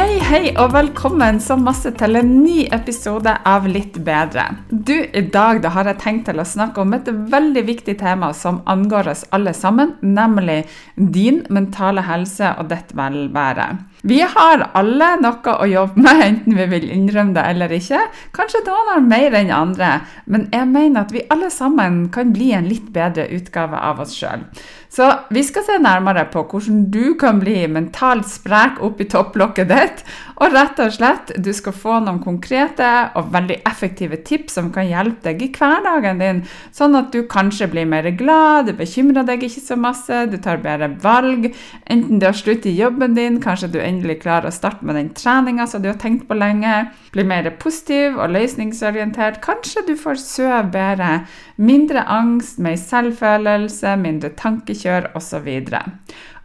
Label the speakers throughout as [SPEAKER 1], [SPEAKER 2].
[SPEAKER 1] Hei, hei, og velkommen så masse til en ny episode av Litt bedre. Du, I dag da har jeg tenkt til å snakke om et veldig viktig tema som angår oss alle sammen, nemlig din mentale helse og ditt velvære. Vi har alle noe å jobbe med, enten vi vil innrømme det eller ikke. Kanskje noen har mer enn andre, men jeg mener at vi alle sammen kan bli en litt bedre utgave av oss sjøl. Så vi skal se nærmere på hvordan du kan bli mentalt sprek oppi topplokket ditt. Og rett og slett, du skal få noen konkrete og veldig effektive tips som kan hjelpe deg i hverdagen din, sånn at du kanskje blir mer glad, du bekymrer deg ikke så masse, du tar bedre valg. Enten det har slutt i jobben din, kanskje du endelig klarer å starte med den treninga som du har tenkt på lenge, blir mer positiv og løsningsorientert, kanskje du får sove bedre, mindre angst, mer selvfølelse, mindre tankekjør kjør osv.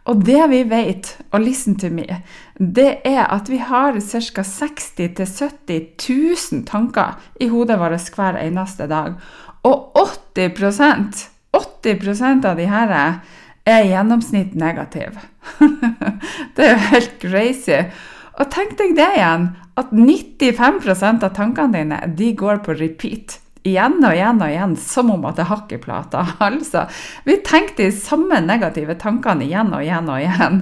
[SPEAKER 1] Og det vi vet, og listen to me, det er at vi har ca. 60 000-70 000 tanker i hodet vårt hver eneste dag. Og 80% 80% av de her er i gjennomsnitt negative. det er jo helt crazy. Og tenk deg det igjen, at 95% av tankene dine de går på repeat igjen og igjen og igjen, som om at det hakker i plata. Altså, vi tenkte de samme negative tankene igjen og igjen og igjen.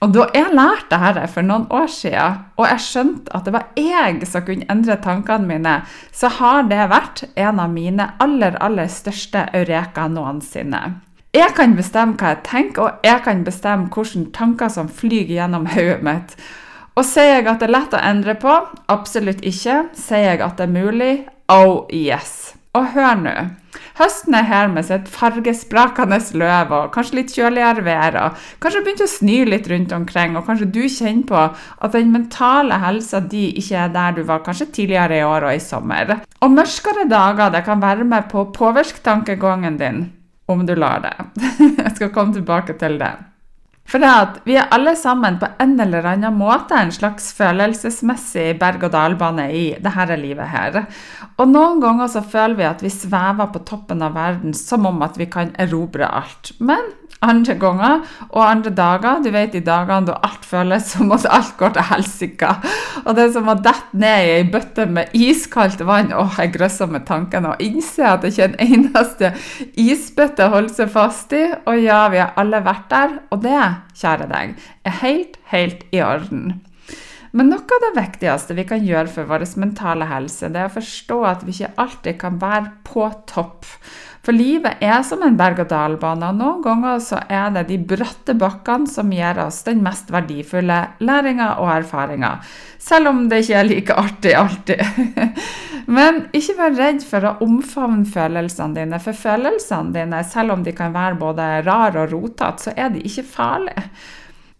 [SPEAKER 1] Og da jeg lærte dette for noen år siden, og jeg skjønte at det var jeg som kunne endre tankene mine, så har det vært en av mine aller, aller største eureka noensinne. Jeg kan bestemme hva jeg tenker, og jeg kan bestemme hvilke tanker som flyr gjennom hodet mitt. Og sier jeg at det er lett å endre på? Absolutt ikke. Sier jeg at det er mulig? Oh yes. Og hør nå. Høsten er her med sitt fargesprakende løv og kanskje litt kjøligere vær. og Kanskje begynt å sny litt rundt omkring, og kanskje du kjenner på at den mentale helsa di ikke er der du var kanskje tidligere i år og i sommer. Og mørkere dager det kan være med på å påvirke tankegangen din, om du lar det. Jeg skal komme tilbake til det. For at vi er alle sammen på en eller annen måte en slags følelsesmessig berg-og-dal-bane i dette livet her. Og noen ganger så føler vi at vi svever på toppen av verden som om at vi kan erobre alt. Men andre ganger og andre dager. Du vet de dagene da alt føles som at alt går til helsike. Og det er som å dette ned i ei bøtte med iskaldt vann. Åh, jeg grøsser med tankene og innser at det ikke er en eneste isbøtte holde seg fast i. Og ja, vi har alle vært der. Og det, kjære deg, er helt, helt i orden. Men noe av det viktigste vi kan gjøre for vår mentale helse, det er å forstå at vi ikke alltid kan være på topp. For livet er som en berg-og-dal-bane, og noen ganger så er det de bratte bakkene som gir oss den mest verdifulle læringa og erfaringa. Selv om det ikke er like artig alltid. Men ikke vær redd for å omfavne følelsene dine, for følelsene dine, selv om de kan være både rare og rotete, så er de ikke farlige.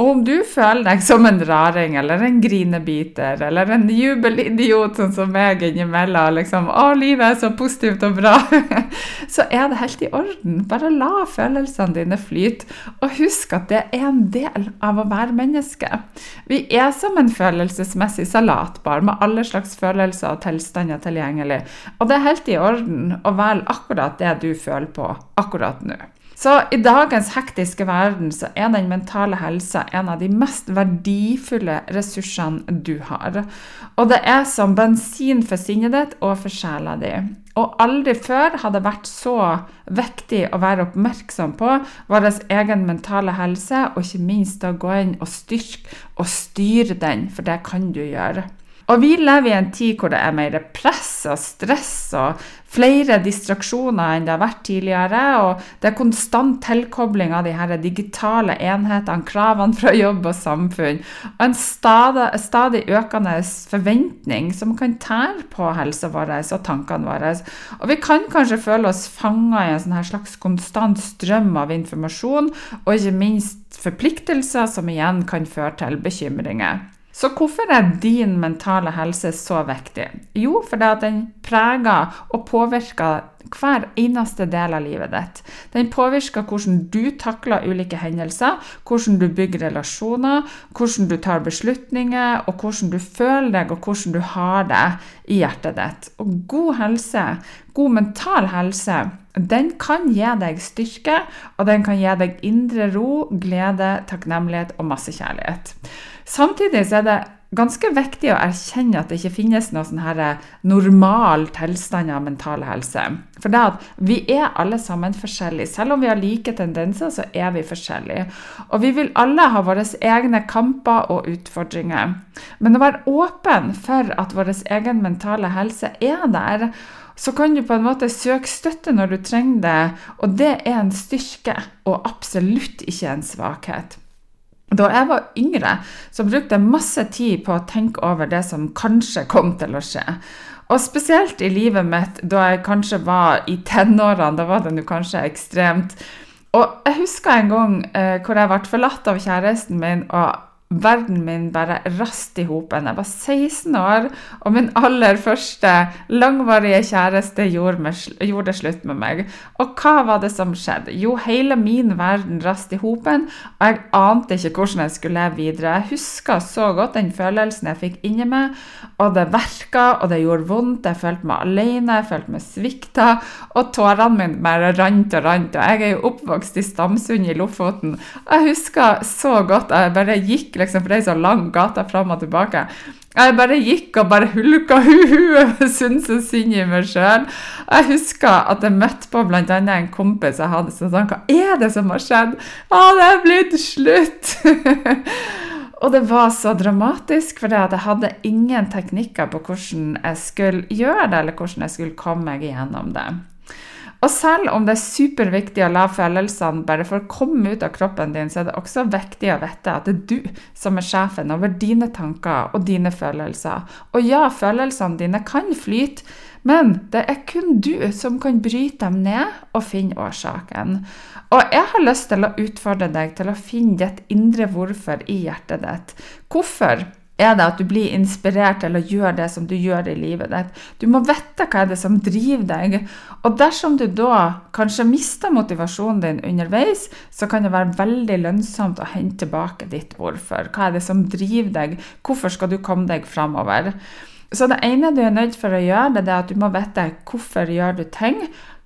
[SPEAKER 1] Og om du føler deg som en raring eller en grinebiter eller en jubelidiot, sånn som meg innimellom, liksom 'Å, livet er så positivt og bra', så er det helt i orden. Bare la følelsene dine flyte, og husk at det er en del av å være menneske. Vi er som en følelsesmessig salatbar med alle slags følelser og tilstander tilgjengelig, og det er helt i orden å velge akkurat det du føler på akkurat nå. Så i dagens hektiske verden så er den mentale helsa en av de mest verdifulle ressursene du har. Og det er som bensin for sinnet ditt og for sjela di. Og aldri før har det vært så viktig å være oppmerksom på vår egen mentale helse, og ikke minst å gå inn og styrke og styre den, for det kan du gjøre. Og vi lever i en tid hvor det er mer press og stress og flere distraksjoner enn det har vært tidligere. Og det er konstant tilkobling av de her digitale enhetene, kravene fra jobb og samfunn. Og en stadig, stadig økende forventning som kan tære på helsa vår og tankene våre. Og vi kan kanskje føle oss fanga i en sånn slags konstant strøm av informasjon, og ikke minst forpliktelser, som igjen kan føre til bekymringer. Så hvorfor er din mentale helse så viktig? Jo, fordi at den preger og påvirker hver eneste del av livet ditt. Den påvirker hvordan du takler ulike hendelser, hvordan du bygger relasjoner, hvordan du tar beslutninger, og hvordan du føler deg og hvordan du har det i hjertet ditt. Og god helse, god mental helse, den kan gi deg styrke, og den kan gi deg indre ro, glede, takknemlighet og masse kjærlighet. Samtidig er det ganske viktig å erkjenne at det ikke finnes noe sånn normal tilstand av mental helse. For det at vi er alle sammen forskjellige. Selv om vi har like tendenser, så er vi forskjellige. Og vi vil alle ha våre egne kamper og utfordringer. Men å være åpen for at vår egen mentale helse er der, så kan du på en måte søke støtte når du trenger det, og det er en styrke og absolutt ikke en svakhet. Da jeg var yngre, så brukte jeg masse tid på å tenke over det som kanskje kom til å skje. Og spesielt i livet mitt da jeg kanskje var i tenårene, da var det nå kanskje ekstremt. Og jeg husker en gang eh, hvor jeg ble forlatt av kjæresten min, og verden min bare rast i hopen. Jeg var 16 år, og min aller første langvarige kjæreste gjorde, med, gjorde slutt med meg. Og hva var det som skjedde? Jo, hele min verden rast i hopen, og jeg ante ikke hvordan jeg skulle leve videre. Jeg husker så godt den følelsen jeg fikk inni meg, og det verka, og det gjorde vondt. Jeg følte meg alene, jeg følte meg svikta, og tårene mine bare rant og rant. Og jeg er jo oppvokst i Stamsund i Lofoten. Jeg husker så godt jeg bare gikk liksom, for det er så lang gata fram og tilbake. Jeg bare gikk og bare hulka huet og syntes så synd i meg sjøl. Jeg husker at jeg møtte på bl.a. en kompis jeg hadde som sa Hva er det som har skjedd? Å, det er blitt slutt! og det var så dramatisk, for jeg hadde ingen teknikker på hvordan jeg skulle gjøre det, eller hvordan jeg skulle komme meg igjennom det. Og selv om det er superviktig å la følelsene bare få komme ut av kroppen din, så er det også viktig å vite at det er du som er sjefen over dine tanker og dine følelser. Og ja, følelsene dine kan flyte, men det er kun du som kan bryte dem ned og finne årsaken. Og jeg har lyst til å utfordre deg til å finne ditt indre hvorfor i hjertet ditt. Hvorfor er det at du blir inspirert til å gjøre det som du gjør i livet ditt. Du må vite hva er det som driver deg. Og dersom du da kanskje mister motivasjonen din underveis, så kan det være veldig lønnsomt å hente tilbake ditt hvorfor. Hva er det som driver deg? Hvorfor skal du komme deg framover? Så det ene du er nødt for å gjøre, det er at du må vite hvorfor gjør du ting.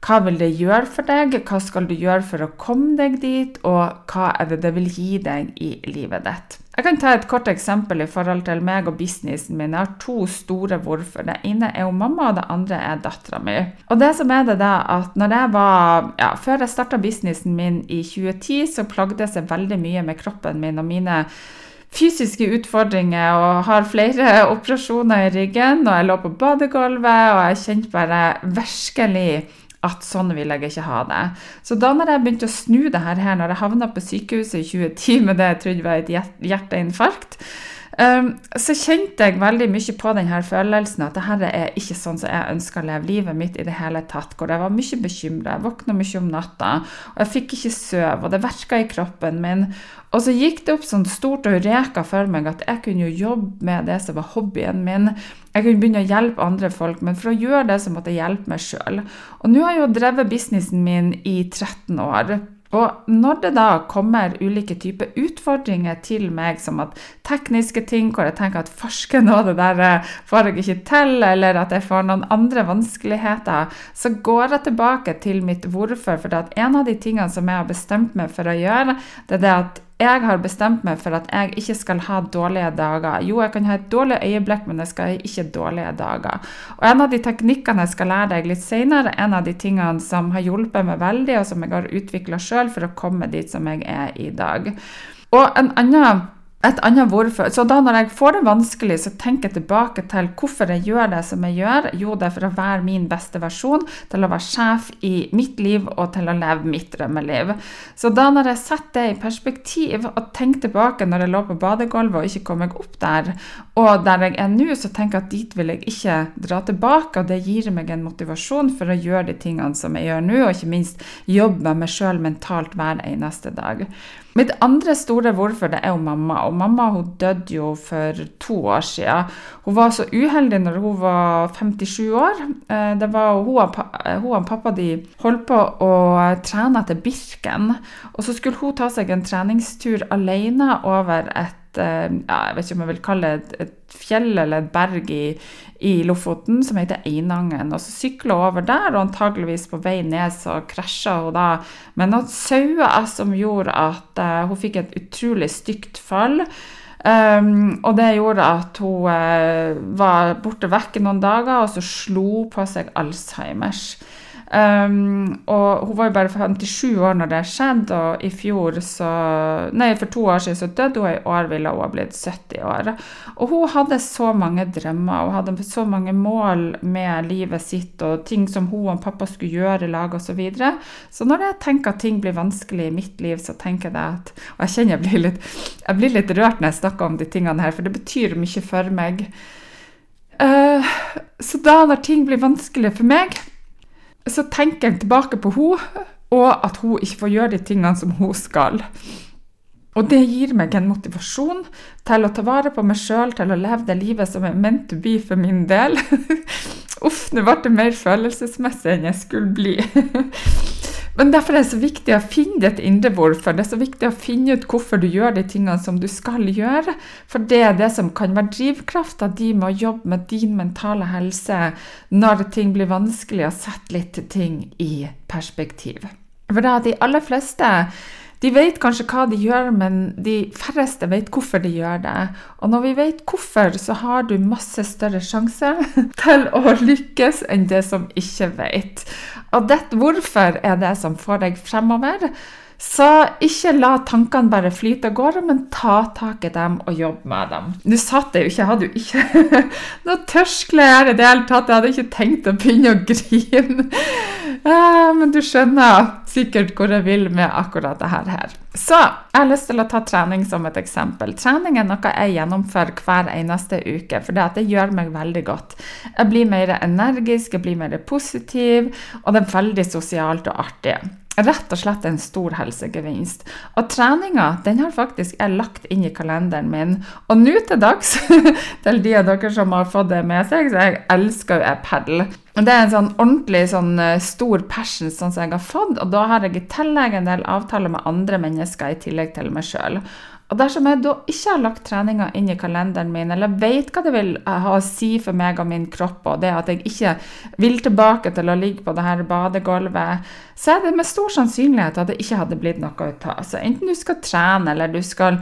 [SPEAKER 1] Hva vil det gjøre for deg? Hva skal du gjøre for å komme deg dit? Og hva er det det vil gi deg i livet ditt? Jeg kan ta et kort eksempel i forhold til meg og businessen min. Jeg har to store hvorfor. Det ene er jo mamma, og det andre er dattera mi. Og det som er det da, at ja, Før jeg starta businessen min i 2010, så plagdes jeg veldig mye med kroppen min og mine fysiske utfordringer og har flere operasjoner i ryggen. Og jeg lå på badegulvet, og jeg kjente bare virkelig at sånn vil jeg ikke ha det. Så da når jeg begynte å snu det her, når jeg havna på sykehuset i 2010 med det jeg trodde var et hjerteinfarkt, så kjente jeg veldig mye på denne følelsen at dette er ikke sånn som jeg ønsker å leve livet mitt i det hele tatt. Hvor jeg var mye bekymra, jeg våkna mye om natta, og jeg fikk ikke sove, og det verka i kroppen min. Og så gikk det opp sånn stort og reka for meg at jeg kunne jo jobbe med det som var hobbyen min. Jeg kunne begynne å hjelpe andre folk, men for å gjøre det så måtte jeg hjelpe meg sjøl. Og nå har jeg jo drevet businessen min i 13 år. Og når det da kommer ulike typer utfordringer til meg, som at tekniske ting hvor jeg tenker at farsken og det der eh, får jeg ikke til, eller at jeg får noen andre vanskeligheter, så går jeg tilbake til mitt hvorfor. For en av de tingene som jeg har bestemt meg for å gjøre, det er det at jeg har bestemt meg for at jeg ikke skal ha dårlige dager. Jo, jeg kan ha et dårlig øyeblikk, men jeg skal ha ikke dårlige dager. Og En av de teknikkene jeg skal lære deg litt senere, en av de tingene som har hjulpet meg veldig, og som jeg har utvikla sjøl for å komme dit som jeg er i dag. Og en annen et annet hvorfor. Så da når jeg får det vanskelig, så tenker jeg tilbake til hvorfor jeg gjør det som jeg gjør. Jo, det er for å være min beste versjon, til å være sjef i mitt liv og til å leve mitt drømmeliv. Så da når jeg setter det i perspektiv og tenker tilbake når jeg lå på badegulvet og ikke kom meg opp der, og der jeg er nå, så tenker jeg at dit vil jeg ikke dra tilbake. Og det gir meg en motivasjon for å gjøre de tingene som jeg gjør nå, og ikke minst jobbe med meg sjøl mentalt hver eneste dag. Mitt andre store hvorfor det er jo mamma. Og mamma hun døde jo for to år siden. Hun var så uheldig når hun var 57 år. Eh, det var og, hun og pappa de holdt på å trene til Birken. Og så skulle hun ta seg en treningstur alene over et Eh, ja, jeg vet ikke om jeg vil kalle det et, fjell eller et berg i, i Lofoten som heter Einangen. Og så sykla hun over der, og antageligvis på vei ned så krasja hun da med noen sauer som gjorde at uh, hun fikk et utrolig stygt fall. Um, og det gjorde at hun uh, var borte vekk noen dager, og så slo på seg Alzheimers. Um, og hun var jo bare 57 år når det skjedde, og i fjor så Nei, for to år siden så døde hun, i år ville hun ha blitt 70 år. Og hun hadde så mange drømmer, hun hadde så mange mål med livet sitt, og ting som hun og pappa skulle gjøre i lag, osv. Så, videre. så når jeg tenker at ting blir vanskelig i mitt liv, så tenker jeg at Og jeg kjenner jeg blir litt, jeg blir litt rørt når jeg snakker om de tingene her, for det betyr mye for meg. Uh, så da når ting blir vanskelig for meg så tenker jeg tilbake på henne, og at hun ikke får gjøre de tingene som hun skal. Og det gir meg en motivasjon til å ta vare på meg sjøl, til å leve det livet som er meant to be for min del. Uff, nå ble det mer følelsesmessig enn jeg skulle bli. Men derfor er det så viktig å finne ditt indre hvorfor. Det er så viktig å finne ut hvorfor du gjør de tingene som du skal gjøre. For det er det som kan være drivkrafta di med å jobbe med din mentale helse når ting blir vanskelig, å sette litt ting i perspektiv. For da de aller fleste de vet kanskje hva de gjør, men de færreste vet hvorfor de gjør det. Og når vi vet hvorfor, så har du masse større sjanse til å lykkes enn det som ikke vet. Og dette hvorfor er det som får deg fremover. Så ikke la tankene bare flyte av gårde, men ta tak i dem og jobb med dem. Nå satt jeg jo ikke, jeg hadde jo ikke noe tørskle her i det hele tatt. Jeg hadde ikke tenkt å begynne å grine. Ja, men du skjønner sikkert hvor jeg vil med akkurat det her. Så jeg har lyst til å ta trening som et eksempel. Trening er noe jeg gjennomfører hver eneste uke, for det gjør meg veldig godt. Jeg blir mer energisk, jeg blir mer positiv, og det er veldig sosialt og artig rett og slett en stor helsegevinst. Og treninga den har faktisk jeg lagt inn i kalenderen min. Og nå til dags, til de av dere som har fått det med seg, så jeg elsker jo padel. Det er en sånn ordentlig sånn eh, stor passion sånn som jeg har fått, og da har jeg i tillegg en del avtaler med andre mennesker i tillegg til meg sjøl. Og dersom jeg da ikke har lagt treninga inn i kalenderen min, eller vet hva det vil ha å si for meg og min kropp, og det at jeg ikke vil tilbake til å ligge på det her badegulvet, så er det med stor sannsynlighet at det ikke hadde blitt noe ut av. Så enten du skal trene, eller du skal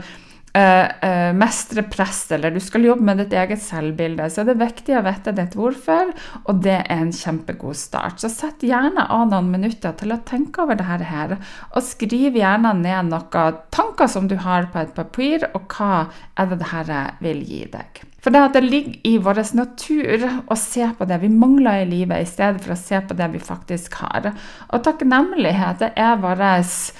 [SPEAKER 1] Uh, uh, mestre press, eller du skal jobbe med ditt eget selvbilde, så er det viktig å vite ditt hvorfor, og det er en kjempegod start. Så sett gjerne av noen minutter til å tenke over dette her, og skriv gjerne ned noen tanker som du har på et papir, og hva er det dette vil gi deg. For det at det ligger i vår natur å se på det vi mangler i livet, i stedet for å se på det vi faktisk har. Og takknemlighet er vårt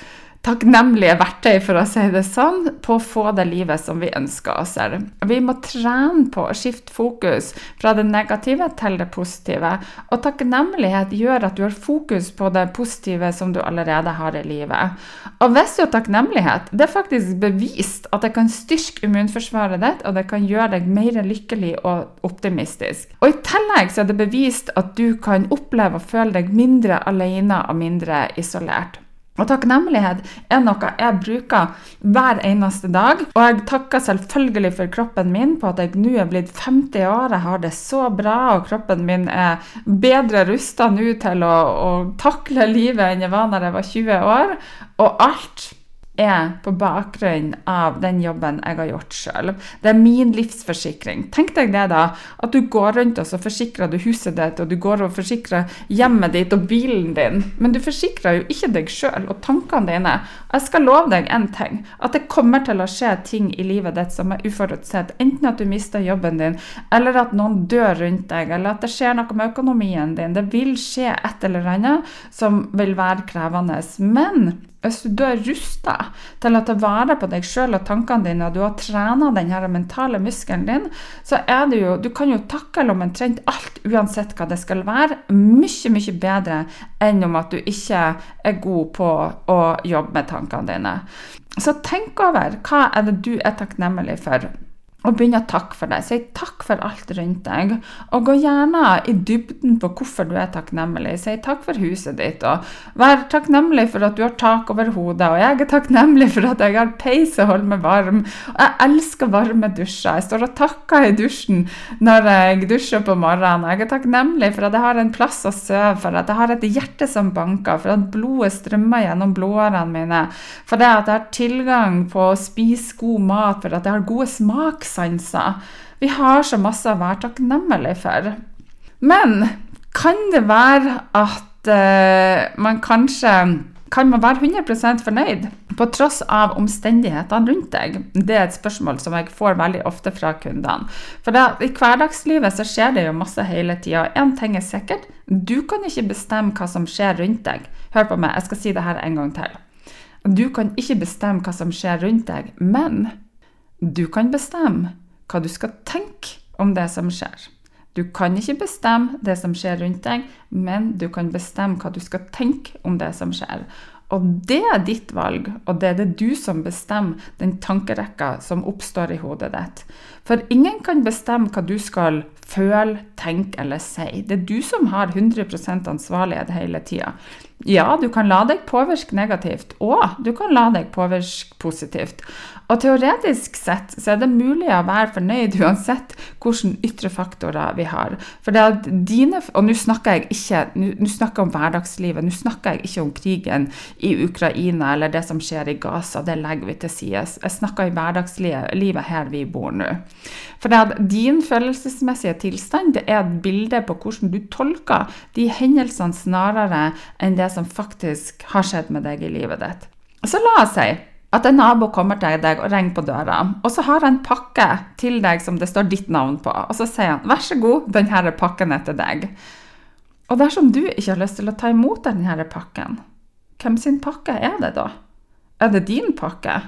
[SPEAKER 1] takknemlige verktøy, for å si det sånn, på å få det livet som vi ønsker oss. Vi må trene på å skifte fokus fra det negative til det positive. Og takknemlighet gjør at du har fokus på det positive som du allerede har i livet. Og hvis du har takknemlighet, det er faktisk bevist at det kan styrke immunforsvaret ditt, og det kan gjøre deg mer lykkelig og optimistisk. Og i tillegg så er det bevist at du kan oppleve og føle deg mindre alene og mindre isolert. Og takknemlighet er noe jeg bruker hver eneste dag. Og jeg takker selvfølgelig for kroppen min på at jeg nå er blitt 50 år. Jeg har det så bra, og kroppen min er bedre rusta nå til å, å takle livet enn jeg var da jeg var 20 år. Og alt er på bakgrunn av den jobben jeg har gjort sjøl. Det er min livsforsikring. Tenk deg det, da. At du går rundt og så forsikrer du huset ditt, og du går og forsikrer hjemmet ditt og bilen din. Men du forsikrer jo ikke deg sjøl og tankene dine. Jeg skal love deg en ting. At det kommer til å skje ting i livet ditt som er uforutsett. Enten at du mister jobben din, eller at noen dør rundt deg, eller at det skjer noe med økonomien din. Det vil skje et eller annet som vil være krevende. Men hvis du er rusta til å ta vare på deg sjøl og tankene dine, og du har trena den mentale muskelen din, så er det jo Du kan jo takle omtrent alt, uansett hva det skal være, mye, mye bedre enn om at du ikke er god på å jobbe med tankene dine. Så tenk over hva er det du er takknemlig for og begynne å takke for det. Si takk for alt rundt deg. Og gå gjerne i dybden på hvorfor du er takknemlig. Si takk for huset ditt, og vær takknemlig for at du har tak over hodet. Og jeg er takknemlig for at jeg har peis og holder meg varm. Og jeg elsker varme dusjer. Jeg står og takker i dusjen når jeg dusjer på morgenen. Jeg er takknemlig for at jeg har en plass å sove, for at jeg har et hjerte som banker, for at blodet strømmer gjennom blodårene mine, for det at jeg har tilgang på å spise god mat, for at jeg har gode smaks sanser. Vi har så masse å være takknemlig for. Men kan det være at uh, man kanskje kan man være 100% fornøyd på tross av omstendighetene rundt deg? Det er et spørsmål som jeg får veldig ofte fra kundene. For da, I hverdagslivet så skjer det jo masse hele tida. Én ting er sikkert, du kan ikke bestemme hva som skjer rundt deg. Hør på meg, jeg skal si det her en gang til. Du kan ikke bestemme hva som skjer rundt deg, men du kan bestemme hva du skal tenke om det som skjer. Du kan ikke bestemme det som skjer rundt deg, men du kan bestemme hva du skal tenke om det som skjer. Og det er ditt valg, og det er det du som bestemmer den tankerekka som oppstår i hodet ditt. For ingen kan bestemme hva du skal føle, tenke eller si. Det er du som har 100% ansvarlighet hele tida. Ja, du kan la deg påvirke negativt, og du kan la deg påvirke positivt. Og teoretisk sett så er det mulig å være fornøyd uansett hvilke ytre faktorer vi har. For det at dine, Og nå snakker jeg ikke nå snakker jeg om hverdagslivet, nå snakker jeg ikke om krigen i Ukraina eller det som skjer i Gaza, det legger vi til side. Jeg snakker i hverdagslivet her vi bor nå. For det at din følelsesmessige tilstand det er et bilde på hvordan du tolker de hendelsene snarere enn det som faktisk har skjedd med deg i livet ditt. Så la oss si at en nabo kommer til deg og ringer på døra, og så har han pakke til deg som det står ditt navn på, og så sier han 'vær så god, denne pakken er til deg'. Og dersom du ikke har lyst til å ta imot denne pakken, hvem sin pakke er det da? Er det din pakke,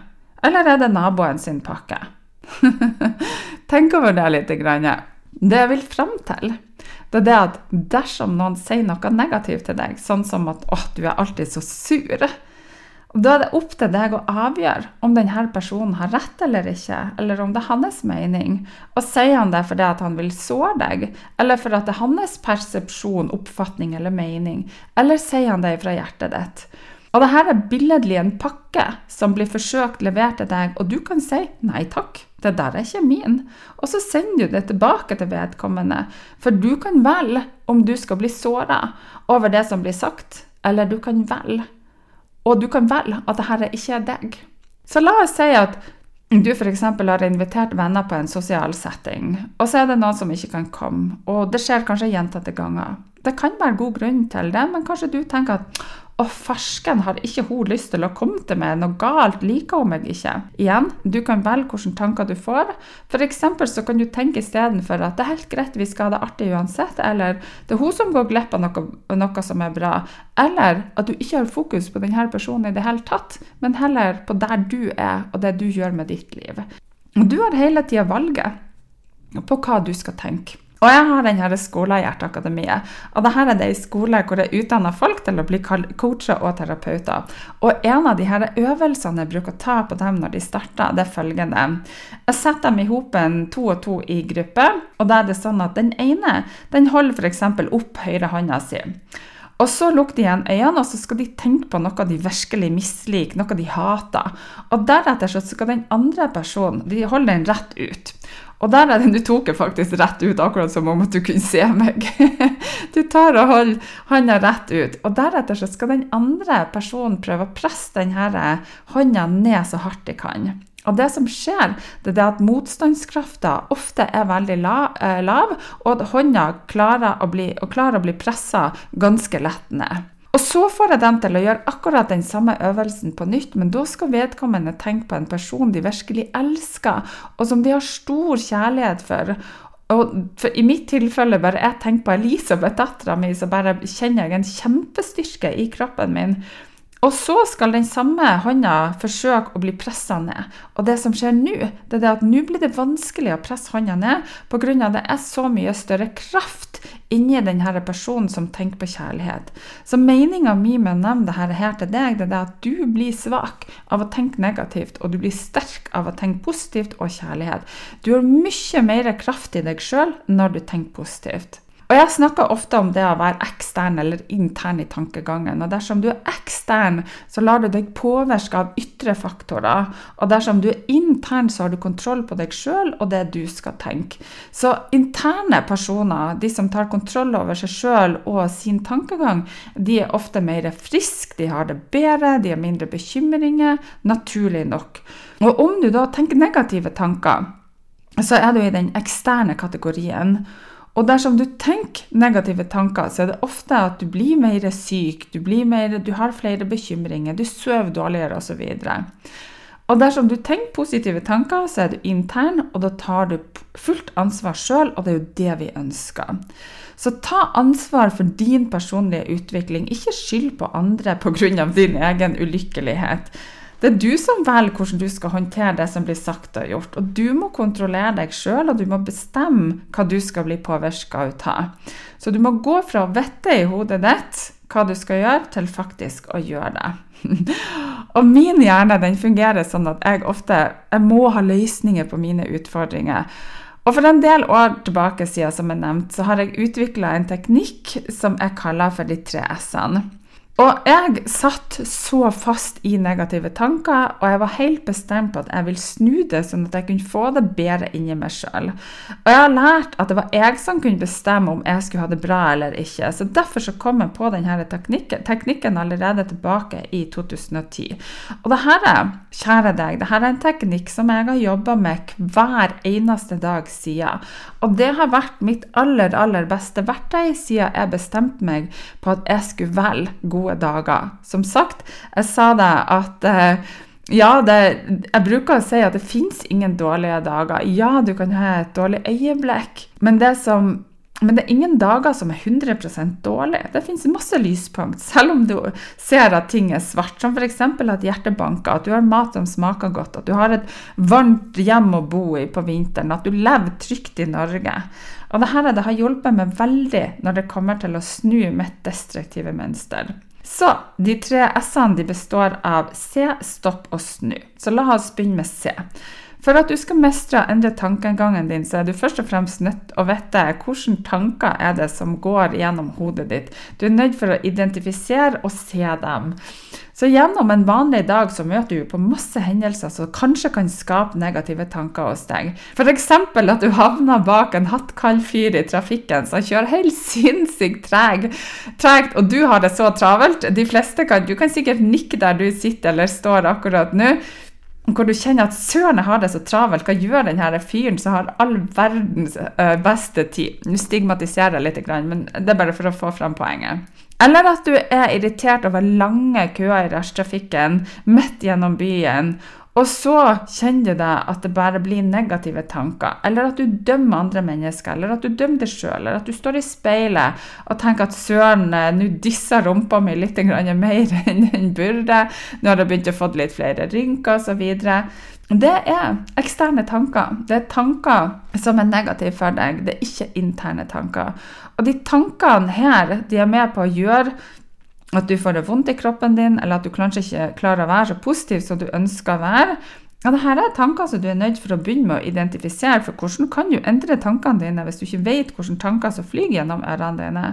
[SPEAKER 1] eller er det naboen sin pakke? Tenk over det litt. Det jeg vil fram til, det er det at dersom noen sier noe negativt til deg, sånn som at 'å, du er alltid så sur', da er det opp til deg å avgjøre om denne personen har rett eller ikke, eller om det er hans mening. Og sier han det fordi han vil såre deg, eller fordi det er hans persepsjon, oppfatning eller mening, eller sier han det fra hjertet ditt? Og dette er billedlig en pakke som blir forsøkt levert til deg, og du kan si 'nei takk, det der er ikke min', og så sender du det tilbake til vedkommende. For du kan velge om du skal bli såra over det som blir sagt, eller du kan velge og du kan velge at dette ikke er deg. Så la oss si at du f.eks. har invitert venner på en sosial setting, og så er det noen som ikke kan komme. Og det skjer kanskje gjentatte ganger. Det kan være god grunn til det, men kanskje du tenker at Og farsken har ikke hun lyst til å komme til meg, noe galt liker hun meg ikke. Igjen, du kan velge hvilke tanker du får. F.eks. så kan du tenke istedenfor at det er helt greit, vi skal ha det artig uansett, eller det er hun som går glipp av noe, noe som er bra, eller at du ikke har fokus på denne personen i det hele tatt, men heller på der du er, og det du gjør med ditt liv. Du har hele tida valget på hva du skal tenke. Og jeg har denne Skolehjerteakademiet. Og dette er det ei skole hvor jeg utdanner folk til å bli coacher og terapeuter. Og en av de her øvelsene jeg bruker å ta på dem når de starter, det er følgende. Jeg setter dem i hopen to og to i gruppe, og da er det sånn at den ene den holder f.eks. opp høyrehånda si. Og så lukker de igjen øynene, og så skal de tenke på noe de virkelig misliker, noe de hater. Og deretter så skal den andre personen de holder den rett ut. Og der er det, du tok jeg faktisk rett ut, akkurat som om at du kunne se meg. Du tar og holder hånda rett ut. Og deretter så skal den andre personen prøve å presse denne hånda ned så hardt de kan. Og det som skjer, det er at motstandskrafta ofte er veldig eh, lav, og at hånda klarer å bli, bli pressa ganske lett ned. Og så får jeg dem til å gjøre akkurat den samme øvelsen på nytt, men da skal vedkommende tenke på en person de virkelig elsker, og som de har stor kjærlighet for. Og for I mitt tilfelle bare jeg tenker på Elisabeth, dattera mi, så bare kjenner jeg en kjempestyrke i kroppen min. Og så skal den samme hånda forsøke å bli pressa ned. Og det som skjer nå, det er det at nå blir det vanskelig å presse hånda ned pga. det er så mye større kraft inni denne personen som tenker på kjærlighet. Så meninga mi med å nevne dette her til deg, det er at du blir svak av å tenke negativt, og du blir sterk av å tenke positivt og kjærlighet. Du har mye mer kraft i deg sjøl når du tenker positivt. Og Jeg snakker ofte om det å være ekstern eller intern i tankegangen. og Dersom du er ekstern, så lar du deg påvirke av ytre faktorer. Og dersom du er intern, så har du kontroll på deg sjøl og det du skal tenke. Så interne personer, de som tar kontroll over seg sjøl og sin tankegang, de er ofte mer friske, de har det bedre, de har mindre bekymringer, naturlig nok. Og om du da tenker negative tanker, så er du i den eksterne kategorien. Og dersom du tenker negative tanker, så er det ofte at du blir mer syk, du, mer, du har flere bekymringer, du sover dårligere osv. Og dersom du tenker positive tanker, så er du intern, og da tar du fullt ansvar sjøl, og det er jo det vi ønsker. Så ta ansvar for din personlige utvikling, ikke skyld på andre pga. din egen ulykkelighet. Det er du som velger hvordan du skal håndtere det som blir sagt og gjort. Og du må kontrollere deg sjøl, og du må bestemme hva du skal bli påvirka av. Så du må gå fra å vite i hodet ditt hva du skal gjøre, til faktisk å gjøre det. og min hjerne den fungerer sånn at jeg ofte jeg må ha løsninger på mine utfordringer. Og for en del år tilbake siden, som jeg nevnte, så har jeg utvikla en teknikk som jeg kaller for de tre s-ene. Og jeg satt så fast i negative tanker, og jeg var helt bestemt på at jeg ville snu det, sånn at jeg kunne få det bedre inni meg sjøl. Og jeg har lært at det var jeg som kunne bestemme om jeg skulle ha det bra eller ikke. Så derfor så kom jeg på denne teknikken, teknikken allerede tilbake i 2010. Og det her, kjære deg, det her er en teknikk som jeg har jobba med hver eneste dag siden. Og det har vært mitt aller, aller beste verktøy siden jeg bestemte meg på at jeg skulle velge god gode dager. Som sagt, jeg sa det at eh, ja, det, jeg bruker å si at det fins ingen dårlige dager. Ja, du kan ha et dårlig øyeblikk, men det, som, men det er ingen dager som er 100% dårlige. Det fins masse lyspunkt, selv om du ser at ting er svart. Som f.eks. at hjertet banker, at du har mat som smaker godt, at du har et varmt hjem å bo i på vinteren, at du lever trygt i Norge. Og dette det har hjulpet meg veldig når det kommer til å snu mitt destruktive mønster. Så de tre S-ene består av se, stopp og snu. Så la oss begynne med se. For at du skal mestre og endre tankegangen din, så er du først og fremst nødt til å vite hvilke tanker er det som går gjennom hodet ditt. Du er nødt for å identifisere og se dem. Så gjennom en vanlig dag så møter du på masse hendelser som kanskje kan skape negative tanker hos deg. F.eks. at du havner bak en hattkald fyr i trafikken som kjører helt sinnssykt tregt, og du har det så travelt. De fleste kan, Du kan sikkert nikke der du sitter eller står akkurat nå. hvor du kjenner at søren, jeg har det så travelt, hva gjør denne fyren som har all verdens uh, beste tid? Nå stigmatiserer jeg litt, men det er bare for å få fram poenget. Eller at du er irritert over lange køer i rushtrafikken midt gjennom byen, og så kjenner du deg at det bare blir negative tanker, eller at du dømmer andre mennesker, eller at du dømmer deg sjøl, eller at du står i speilet og tenker at søren, eh, nå disser rumpa mi litt mer enn den burde, nå har jeg begynt å få litt flere rynker osv. Det er eksterne tanker. Det er tanker som er negative for deg, det er ikke interne tanker. Og de tankene her de er med på å gjøre at du får det vondt i kroppen din, eller at du kanskje ikke klarer å være så positiv som du ønsker å være. Ja, det her er tanker som du er nødt for å begynne med å identifisere, for hvordan kan du endre tankene dine hvis du ikke vet hvilke tanker som flyr gjennom ørene dine?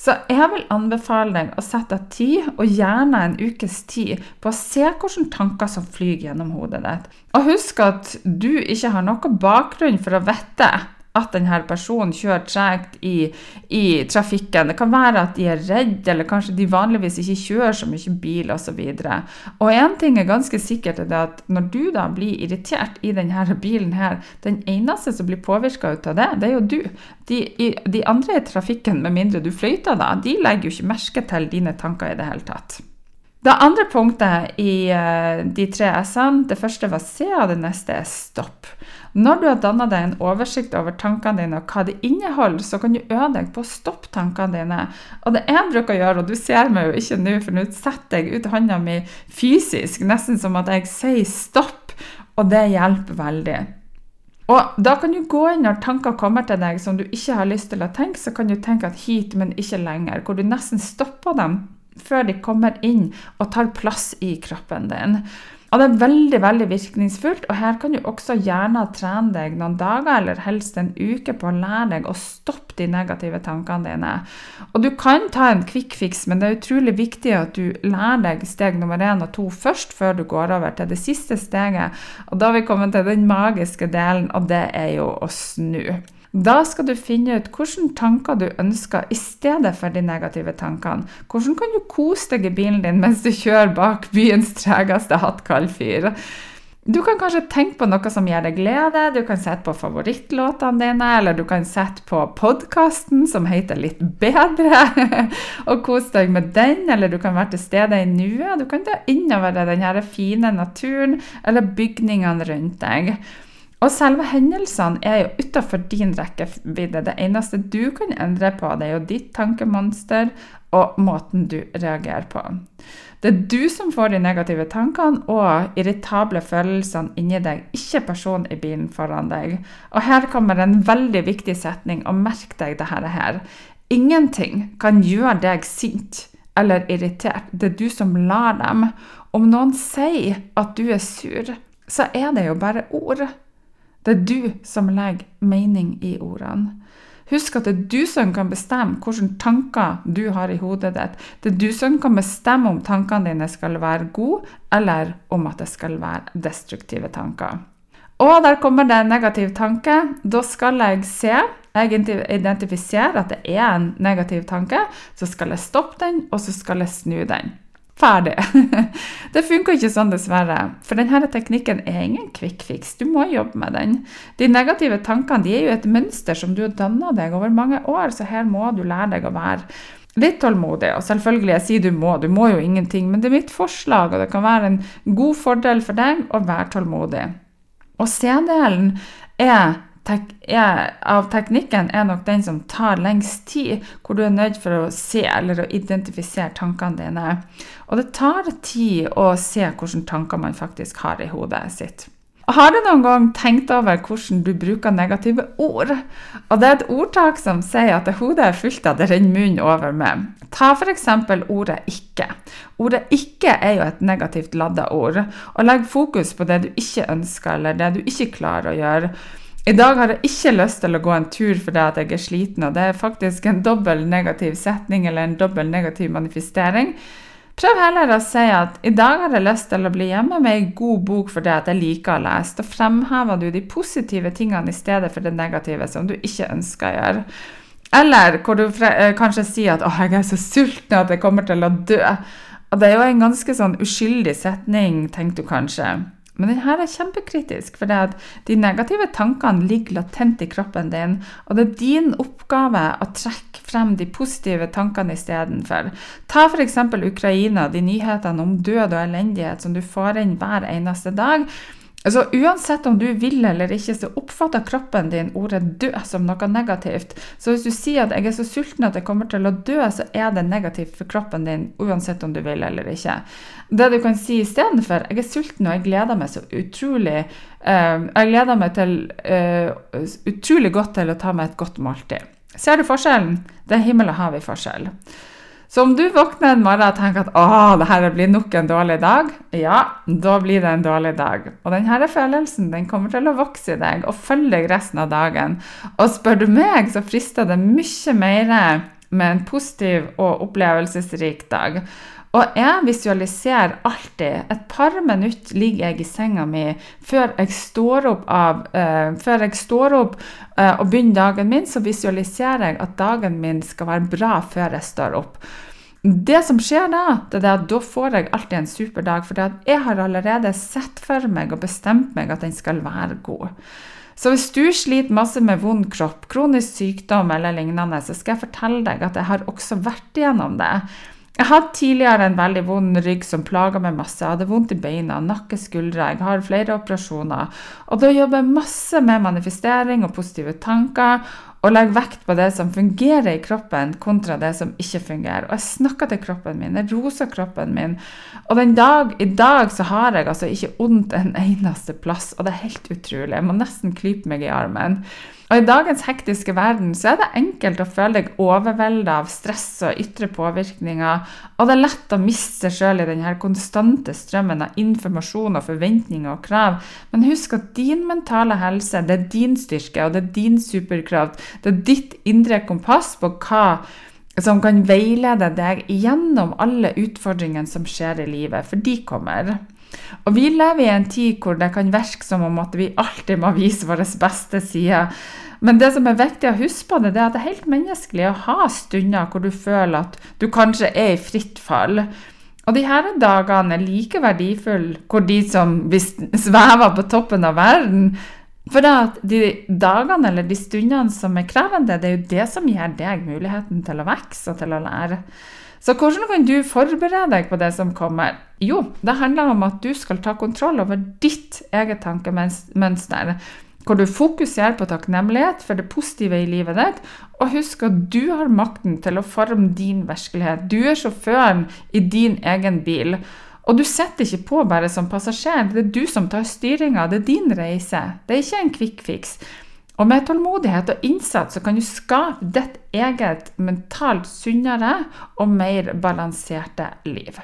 [SPEAKER 1] Så jeg vil anbefale deg å sette av tid, og gjerne en ukes tid, på å se hvilke tanker som flyr gjennom hodet ditt. Og husk at du ikke har noen bakgrunn for å vite at denne personen kjører tregt i, i, trafikken. Det kan være at de er redde, eller kanskje de vanligvis ikke kjører så mye bil osv. Én ting er ganske sikkert, er at når du da blir irritert i denne bilen her, den eneste som blir påvirka ut av det, det er jo du. De, de andre i trafikken, med mindre du fløyter, da, de legger jo ikke merke til dine tanker i det hele tatt. Det andre punktet i uh, de tre s-ene, det første var C, og det neste er stopp. Når du har danna deg en oversikt over tankene dine og hva de inneholder, så kan du øve deg på å stoppe tankene dine. Og det jeg bruker å gjøre, og du ser meg jo ikke nå, for nå setter jeg ut hånda mi fysisk, nesten som at jeg sier stopp, og det hjelper veldig. Og da kan du gå inn når tanker kommer til deg som du ikke har lyst til å tenke, så kan du tenke at hit, men ikke lenger. Hvor du nesten stopper dem før de kommer inn og tar plass i kroppen din. Og det er veldig veldig virkningsfullt, og her kan du også gjerne trene deg noen dager eller helst en uke på å lære deg å stoppe de negative tankene dine. Og du kan ta en quick fix, men det er utrolig viktig at du lærer deg steg nummer én og to først, før du går over til det siste steget. Og da har vi kommet til den magiske delen, og det er jo å snu. Da skal du finne ut hvilke tanker du ønsker i stedet for de negative tankene. Hvordan kan du kose deg i bilen din mens du kjører bak byens tregeste hattkald fyr? Du kan kanskje tenke på noe som gir deg glede, du kan sette på favorittlåtene dine, eller du kan sette på podkasten som heter Litt bedre, og kose deg med den, eller du kan være til stede i nuet. Du kan ta innover deg den fine naturen eller bygningene rundt deg. Og selve hendelsene er jo utafor din rekkevidde. Det eneste du kan endre på, det er jo ditt tankemonster og måten du reagerer på. Det er du som får de negative tankene og irritable følelsene inni deg, ikke personen i bilen foran deg. Og her kommer en veldig viktig setning, og merk deg dette her. Ingenting kan gjøre deg sint eller irritert. Det er du som lar dem. Om noen sier at du er sur, så er det jo bare ord. Det er du som legger mening i ordene. Husk at det er du som kan bestemme hvilke tanker du har i hodet ditt. Det er du som kan bestemme om tankene dine skal være gode, eller om at det skal være destruktive tanker. Og der kommer det en negativ tanke. Da skal jeg se, jeg identifiserer at det er en negativ tanke. Så skal jeg stoppe den, og så skal jeg snu den. Ferdig. Det funker ikke sånn, dessverre. For denne teknikken er ingen quick fix. Du må jobbe med den. De negative tankene de er jo et mønster som du har danna deg over mange år, så her må du lære deg å være litt tålmodig. Og selvfølgelig, jeg sier du må, du må jo ingenting, men det er mitt forslag, og det kan være en god fordel for deg å være tålmodig. Og C-delen er tek av teknikken er nok den som tar lengst tid, hvor du er nødt for å se eller å identifisere tankene dine. Og det tar tid å se hvilke tanker man faktisk har i hodet sitt. Har du noen gang tenkt over hvordan du bruker negative ord? Og Det er et ordtak som sier at det hodet er fullt av, det renner munnen over med. Ta f.eks. ordet 'ikke'. Ordet 'ikke' er jo et negativt ladda ord. Og legg fokus på det du ikke ønsker, eller det du ikke klarer å gjøre. I dag har jeg ikke lyst til å gå en tur fordi at jeg er sliten, og det er faktisk en dobbel negativ setning eller en dobbel negativ manifestering. Prøv heller å si at i dag har jeg lyst til å bli hjemme med ei god bok fordi at jeg liker å lese. Da fremhever du de positive tingene i stedet for det negative som du ikke ønsker å gjøre. Eller hvor du eh, kanskje sier at 'Å, jeg er så sulten at jeg kommer til å dø'. Og det er jo en ganske sånn uskyldig setning, tenker du kanskje. Men denne er kjempekritisk, for de negative tankene ligger latent i kroppen din. Og det er din oppgave å trekke frem de positive tankene istedenfor. Ta f.eks. Ukraina, de nyhetene om død og elendighet som du får inn hver eneste dag. Altså, uansett om du vil eller ikke, så oppfatter kroppen din ordet 'dø' som noe negativt. Så hvis du sier at 'jeg er så sulten at jeg kommer til å dø', så er det negativt for kroppen din uansett om du vil eller ikke. Det du kan si istedenfor 'jeg er sulten og jeg gleder meg så utrolig uh, Jeg gleder meg til, uh, utrolig godt til å ta meg et godt måltid'. Ser du forskjellen? Det er himmel og hav i forskjell. Så om du våkner en morgen og tenker at å, det her blir nok en dårlig dag, ja, da blir det en dårlig dag. Og denne følelsen den kommer til å vokse i deg og følge deg resten av dagen. Og spør du meg, så frister det mye mer med en positiv og opplevelsesrik dag. Og jeg visualiserer alltid Et par minutter ligger jeg i senga mi før jeg står opp, av, uh, jeg står opp uh, og begynner dagen min, så visualiserer jeg at dagen min skal være bra før jeg står opp. Det som skjer da, det er at da får jeg alltid en super dag, for jeg har allerede sett for meg og bestemt meg at den skal være god. Så hvis du sliter masse med vond kropp, kronisk sykdom eller lignende, så skal jeg fortelle deg at jeg har også vært igjennom det. Jeg hadde tidligere en veldig vond rygg som plaga meg masse. Jeg hadde vondt i beina, nakke, skuldre. Jeg har flere operasjoner. Og da jobber jeg masse med manifestering og positive tanker. Og legger vekt på det som fungerer i kroppen, kontra det som ikke fungerer. Og jeg snakker til kroppen min, jeg roser kroppen min. Og dag, i dag så har jeg altså ikke vondt en eneste plass, og det er helt utrolig. Jeg må nesten klype meg i armen. Og I dagens hektiske verden så er det enkelt å føle deg overveldet av stress og ytre påvirkninger, og det er lett å miste seg sjøl i denne konstante strømmen av informasjon og forventninger og krav. Men husk at din mentale helse det er din styrke, og det er din superkraft. Det er ditt indre kompass på hva som kan veilede deg gjennom alle utfordringene som skjer i livet, for de kommer. Og vi lever i en tid hvor det kan virke som om at vi alltid må vise våre beste sider. Men det som er viktig å huske på det, det er at det er helt menneskelig å ha stunder hvor du føler at du kanskje er i fritt fall. Og de her dagene er like verdifulle hvor de som svever på toppen av verden. For de dagene eller de stundene som er krevende, det er jo det som gir deg muligheten til å vokse og til å lære. Så hvordan kan du forberede deg på det som kommer? Jo, det handler om at du skal ta kontroll over ditt eget tankemønster. Hvor du fokuserer på takknemlighet for det positive i livet ditt, og husk at du har makten til å forme din virkelighet. Du er sjåføren i din egen bil. Og du sitter ikke på bare som passasjer, det er du som tar styringa, det er din reise. Det er ikke en quick fix. Og med tålmodighet og innsats så kan du skape ditt eget mentalt sunnere og mer balanserte liv.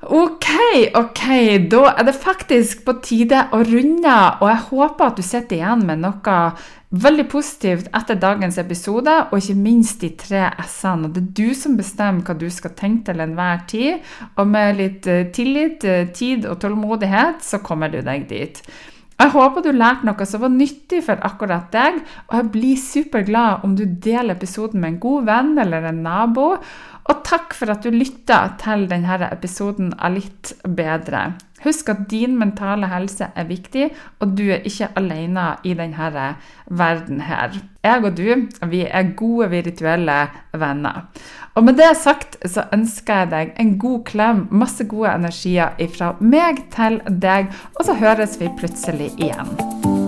[SPEAKER 1] Ok, ok, da er det faktisk på tide å runde, og jeg håper at du sitter igjen med noe veldig positivt etter dagens episode, og ikke minst de tre s-ene. Det er du som bestemmer hva du skal tenke til enhver tid, og med litt eh, tillit, eh, tid og tålmodighet, så kommer du deg dit. Jeg håper du lærte noe som var nyttig for akkurat deg, og jeg blir superglad om du deler episoden med en god venn eller en nabo. Og takk for at du lytta til denne episoden av Litt bedre. Husk at din mentale helse er viktig, og du er ikke alene i denne verden her. Jeg og du, vi er gode virtuelle venner. Og med det sagt så ønsker jeg deg en god klem, masse gode energier fra meg til deg, og så høres vi plutselig igjen.